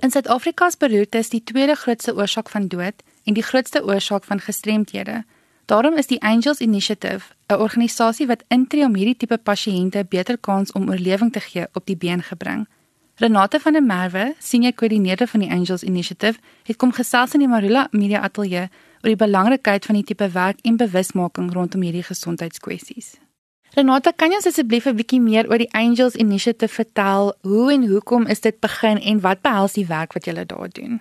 In Suid-Afrika is beroerte die tweede grootste oorsaak van dood en die grootste oorsaak van gestremthede. Daarom is die Angels Initiative 'n organisasie wat intree om hierdie tipe pasiënte beter kans om oorlewing te gee op die been gebring. Renate van der Merwe, senior koördineerder van die Angels Initiative, het kom gesels in die Marula Media Ateljee oor die belangrikheid van die tipe werk en bewusmaking rondom hierdie gesondheidskwessies. Renata, kan jy asseblief 'n bietjie meer oor die Angels Initiative vertel? Hoe en hoekom is dit begin en wat behels die werk wat julle daar doen?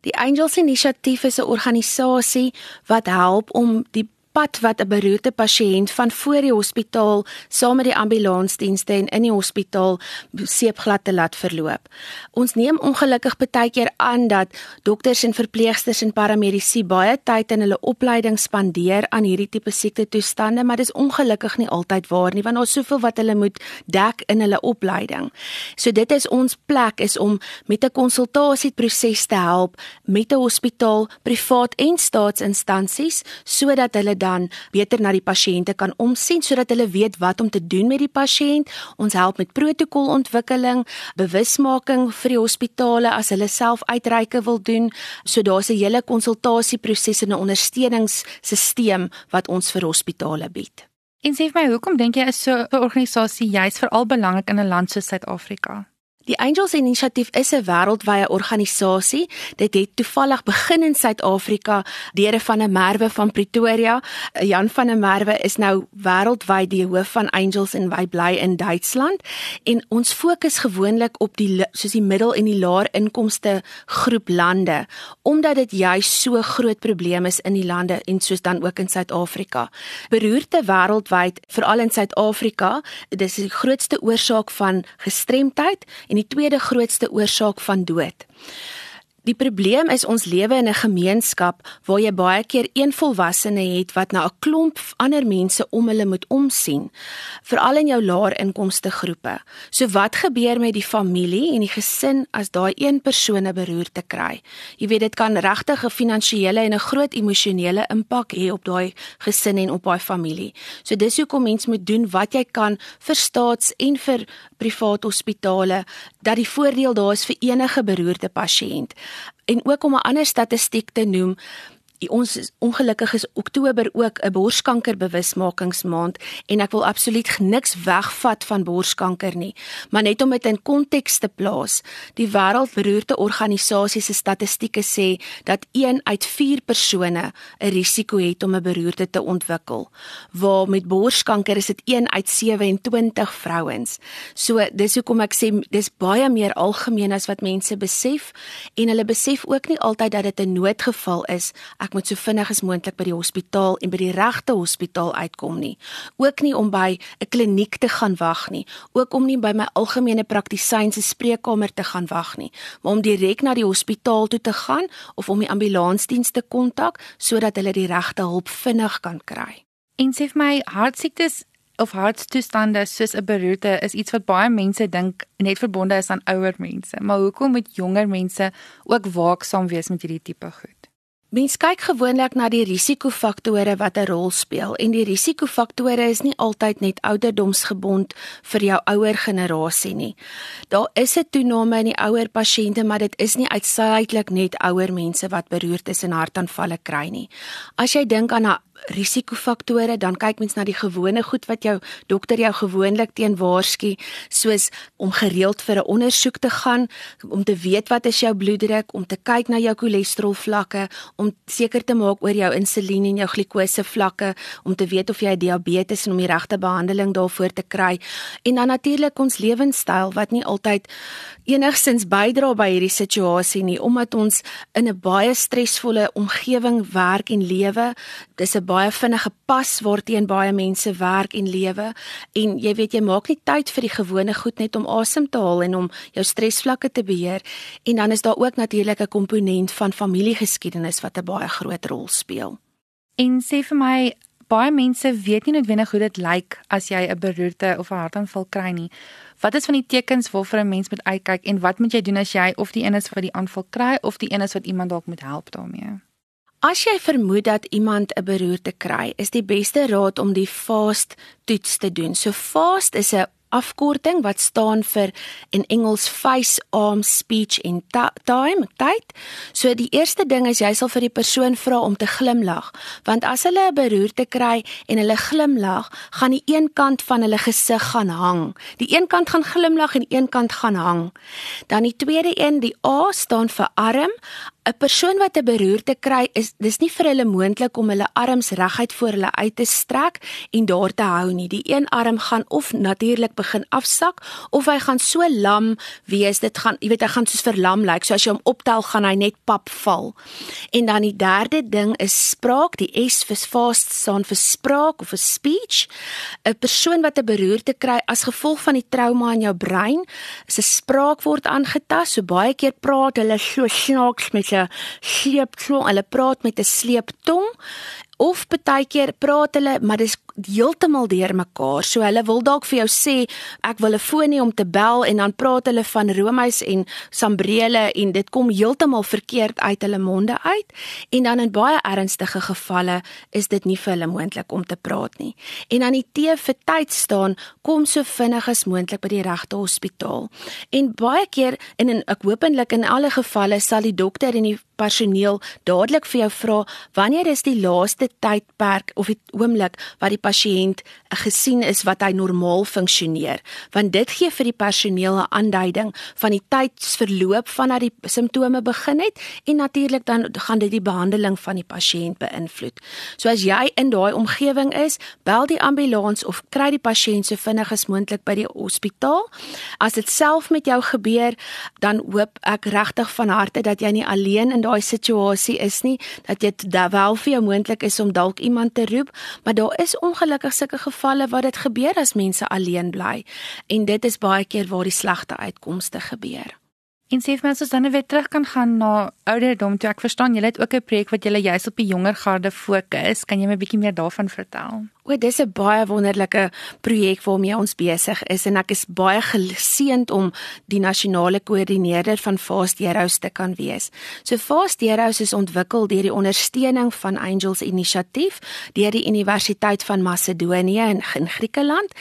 Die Angels Initiative is 'n organisasie wat help om die pad wat 'n beroerte pasiënt van voor die hospitaal saam met die ambulansdienste en in die hospitaal seepglad te laat verloop. Ons neem ongelukkig baie keer aan dat dokters en verpleegsters en paramedici baie tyd in hulle opleiding spandeer aan hierdie tipe siekte toestande, maar dis ongelukkig nie altyd waar nie want daar's soveel wat hulle moet dek in hulle opleiding. So dit is ons plek is om met 'n konsultasieproses te help met 'n hospitaal, privaat en staatsinstansies sodat hulle dan beter na die pasiënte kan omsien sodat hulle weet wat om te doen met die pasiënt. Ons help met protokolontwikkeling, bewusmaking vir die hospitale as hulle self uitreike wil doen. So daar's 'n hele konsultasieproses en 'n ondersteuningssisteem wat ons vir hospitale bied. En sê vir my, hoekom dink jy is so 'n organisasie juist veral belangrik in 'n land soos Suid-Afrika? Die Angels Initiative is 'n wêreldwye organisasie. Dit het toevallig begin in Suid-Afrika deur van 'n Merwe van Pretoria. Jan van der Merwe is nou wêreldwyd die hoof van Angels en hy bly in Duitsland. En ons fokus gewoonlik op die soos die middel en die laer inkomste groep lande omdat dit juis so groot probleem is in die lande en soos dan ook in Suid-Afrika. Beroerte wêreldwyd, veral in Suid-Afrika, dis die grootste oorsaak van gestremdheid en die tweede grootste oorsaak van dood. Die probleem is ons lewe in 'n gemeenskap waar jy baie keer een volwassene het wat na 'n klomp ander mense om hulle moet omsien, veral in jou laer inkomste groepe. So wat gebeur met die familie en die gesin as daai een persoon 'n beroerte kry? Jy weet dit kan regtig 'n finansiële en 'n groot emosionele impak hê op daai gesin en op daai familie. So dis hoekom mens moet doen wat jy kan vir staats en vir private hospitale dat die voordeel daar is vir enige beroerte pasiënt. En ook om 'n ander statistiek te noem, ons is ongelukkig is Oktober ook 'n borskankerbewusmakingsmaand en ek wil absoluut niks wegvat van borskanker nie, maar net om dit in konteks te plaas. Die Wêreldberoerte Organisasie se statistieke sê dat 1 uit 4 persone 'n risiko het om 'n beroerte te ontwikkel, waar met borskanker is dit 1 uit 27 vrouens. So dis hoekom ek sê dis baie meer algemeen as wat mense besef en hulle besef ook nie altyd dat dit 'n noodgeval is. Ek moet so vinnig as moontlik by die hospitaal en by die regte hospitaal uitkom nie. Ook nie om by 'n kliniek te gaan wag nie, ook om nie by my algemene praktisyn se spreekkamer te gaan wag nie, maar om direk na die hospitaal toe te gaan of om die ambulansdienste kontak sodat hulle die regte hulp vinnig kan kry. En sê vir my hartsiektes of hartstoestande soos 'n beroerte is iets wat baie mense dink net verbonde is aan ouer mense, maar hoekom moet jonger mense ook waaksaam wees met hierdie tipe goed? Mens kyk gewoonlik na die risikofaktore wat 'n rol speel en die risikofaktore is nie altyd net ouderdomsgebond vir jou ouer generasie nie. Daar is 'n toename in die ouer pasiënte, maar dit is nie uitsluitlik net ouer mense wat beroertes en hartaanvalle kry nie. As jy dink aan 'n risikofaktore, dan kyk mens na die gewone goed wat jou dokter jou gewoonlik teen waarsku, soos om gereeld vir 'n ondersoek te gaan, om te weet wat is jou bloeddruk, om te kyk na jou cholesterol vlakke, om seker te maak oor jou insulien en jou glikose vlakke, om te weet of jy diabetes en om die regte behandeling daarvoor te kry. En dan natuurlik ons lewenstyl wat nie altyd enigsins bydra by hierdie situasie nie, omdat ons in 'n baie stresvolle omgewing werk en lewe. Dis 'n baie vinnige pas waarteen baie mense werk en lewe en jy weet jy maak nie tyd vir die gewone goed net om asem te haal en om jou stresvlakke te beheer en dan is daar ook natuurlik 'n komponent van familiegeskiedenis wat 'n baie groot rol speel. En sê vir my baie mense weet nie noodwendig hoe dit lyk as jy 'n beroerte of 'n hartaanval kry nie. Wat is van die tekens waarvoor 'n mens moet uitkyk en wat moet jy doen as jy of die een is wat die aanval kry of die een is wat iemand dalk moet help daarmee? As jy vermoed dat iemand 'n beroerte kry, is die beste raad om die fast toets te doen. So fast is 'n afkorting wat staan vir in Engels face arm speech en time tyd. So die eerste ding is jy sal vir die persoon vra om te glimlag, want as hulle 'n beroerte kry en hulle glimlag, gaan die een kant van hulle gesig gaan hang. Die een kant gaan glimlag en die een kant gaan hang. Dan die tweede een, die A staan vir arm. 'n persoon wat 'n beroerte kry, is dis nie vir hulle moontlik om hulle arms reguit voor hulle uit te strek en daar te hou nie. Die een arm gaan of natuurlik begin afsak of hy gaan so lam wees. Dit gaan, jy weet, hy gaan soos verlam lyk. Like. So as jy hom optel, gaan hy net pap val. En dan die derde ding is spraak. Die S vir fast staan vir spraak of 'n speech. 'n Persoon wat 'n beroerte kry as gevolg van die trauma in jou brein, se spraak word aangetast. So baie keer praat hulle so snaaks met 'n sleeptong. Hulle praat met 'n sleeptong of baie keer praat hulle maar dis heeltemal deurmekaar. So hulle wil dalk vir jou sê ek wil 'n foon hê om te bel en dan praat hulle van roomys en sambrele en dit kom heeltemal verkeerd uit hulle monde uit en dan in baie ernstige gevalle is dit nie vir hulle moontlik om te praat nie. En dan die T vir tyd staan kom so vinnig as moontlik by die regte hospitaal. En baie keer en in ek hopelik in alle gevalle sal die dokter en die personeel dadelik vir jou vra wanneer is die laaste tydperk of die oomblik wat die pasiënt gesien is wat hy normaal funksioneer want dit gee vir die personeel 'n aanduiding van die tydsverloop vanaf die simptome begin het en natuurlik dan gaan dit die behandeling van die pasiënt beïnvloed. So as jy in daai omgewing is, bel die ambulans of kry die pasiënt so vinnig as moontlik by die hospitaal. As dit self met jou gebeur, dan hoop ek regtig van harte dat jy nie alleen in daai situasie is nie, dat dit wel vir jou moontlik is om dalk iemand te roep, maar daar is ongelukkig sulke gevalle waar dit gebeur as mense alleen bly en dit is baie keer waar die slegte uitkomste gebeur. En sê vir my as dan weer terug kan gaan na ouderdom toe ek verstaan jy het ook 'n projek wat jy juist op die jonger garde fokus, kan jy my 'n bietjie meer daarvan vertel? O, dis 'n baie wonderlike projek waarmee ons besig is en ek is baie geseënd om die nasionale koördineerder van Fast Heroes te kan wees. So Fast Heroes is ontwikkel deur die ondersteuning van Angels Initiatief deur die Universiteit van Macedonië in, in Griekeland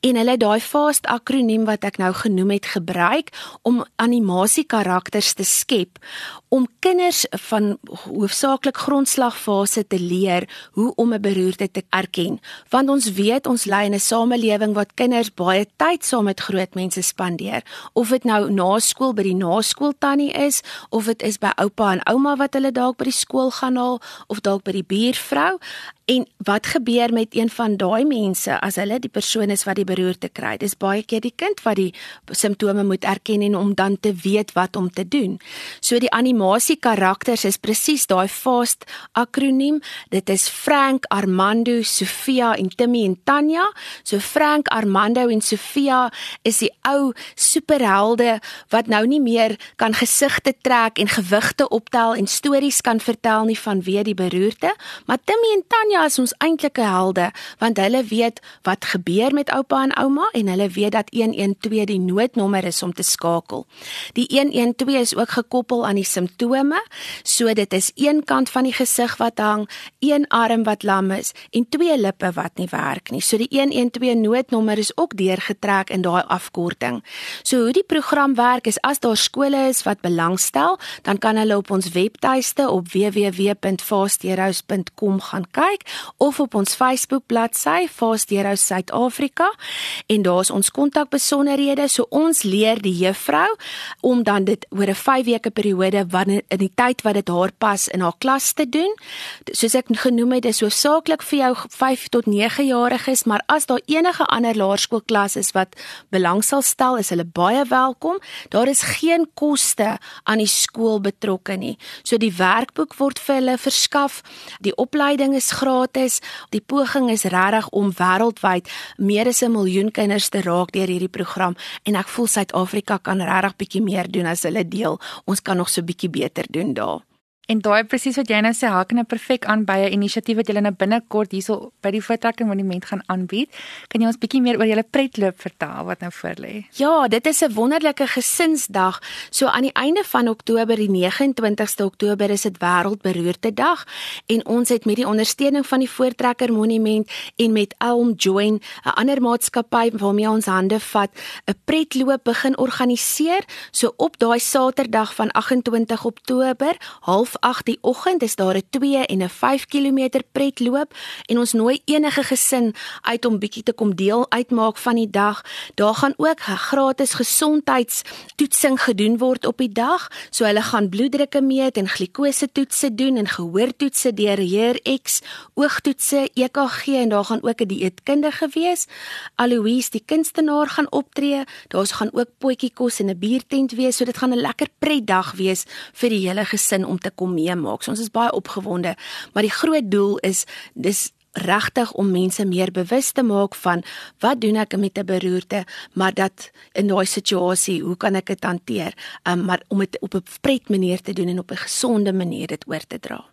en hulle het daai Fast akroniem wat ek nou genoem het gebruik om animasie karakters te skep om kinders van hoofsaaklik grondslagfase te leer hoe om 'n beroerte te erken want ons weet ons lei in 'n samelewing waar kinders baie tyd saam met groot mense spandeer. Of dit nou na skool by die naskooltannie is of dit is by oupa en ouma wat hulle dalk by die skool gaan haal of dalk by die buurvrou En wat gebeur met een van daai mense as hulle die persoon is wat die beroerte kry? Dis baie keer die kind wat die simptome moet erken en om dan te weet wat om te doen. So die animasie karakters is presies daai FAST akroniem. Dit is Frank, Armando, Sofia en Timmy en Tanya. So Frank, Armando en Sofia is die ou superhelde wat nou nie meer kan gesigte trek en gewigte optel en stories kan vertel nie vanweë die beroerte, maar Timmy en Tanya Tanya is ons eintlike helde want hulle weet wat gebeur met oupa en ouma en hulle weet dat 112 die noodnommer is om te skakel. Die 112 is ook gekoppel aan die simptome, so dit is een kant van die gesig wat hang, een arm wat lam is en twee lippe wat nie werk nie. So die 112 noodnommer is ook deurgetrek in daai afkorting. So hoe die program werk is as daar skole is wat belangstel, dan kan hulle op ons webtuiste op www.fastheroes.com gaan kyk of op ons Facebook bladsy Fast Heroes Suid-Afrika en daar's ons kontakbesonderhede so ons leer die juffrou om dan dit oor 'n 5 weke periode wanneer in die tyd wat dit haar pas in haar klas te doen. Soos ek genoem het, is hoofsaaklik vir jou 5 tot 9 jariges, maar as daar enige ander laerskoolklas is wat belang sal stel, is hulle baie welkom. Daar is geen koste aan die skool betrokke nie. So die werkboek word vir hulle verskaf. Die opleiding is gratis gratis. Die poging is regtig om wêreldwyd meer as 'n miljoen kinders te raak deur hierdie program en ek voel Suid-Afrika kan regtig bietjie meer doen as hulle deel. Ons kan nog so bietjie beter doen daar. En daai presies wat jy nou sê, haak nou perfek aan by 'n inisiatief wat julle nou binnekort hierso by die Voortrekker Monument gaan aanbied. Kan jy ons bietjie meer oor julle pretloop vertel wat nou voorlê? Ja, dit is 'n wonderlike gesinsdag. So aan die einde van Oktober, die 29ste Oktober, is dit Wêreldberoerte Dag en ons het met die ondersteuning van die Voortrekker Monument en met Elm Join, 'n ander maatskappy waarmee ons hande vat, 'n pretloop begin organiseer. So op daai Saterdag van 28 Oktober, 08:30 die oggend, is daar 'n 2 en 'n 5 km pretloop en ons nooi enige gesin uit om bietjie te kom deel uitmaak van die dag. Daar gaan ook gratis gesondheidstoetsing gedoen word op die dag. So hulle gaan bloeddrukke meet en glikose toetse doen en gehoortoetse deur Heer X, oogtoetse, EKG en daar gaan ook 'n dieetkundige wees. Aloise, die kunstenaar gaan optree. Daar's gaan ook potjie kos en 'n biertent wees. So dit gaan 'n lekker pretdag wees vir die hele gesin om te kom meemaak. So ons is baie opgewonde, maar die groot doel is dis regtig om mense meer bewus te maak van wat doen ek met 'n beroerte, maar dat in daai situasie, hoe kan ek dit hanteer? Um, maar om dit op 'n pret manier te doen en op 'n gesonde manier dit oor te dra.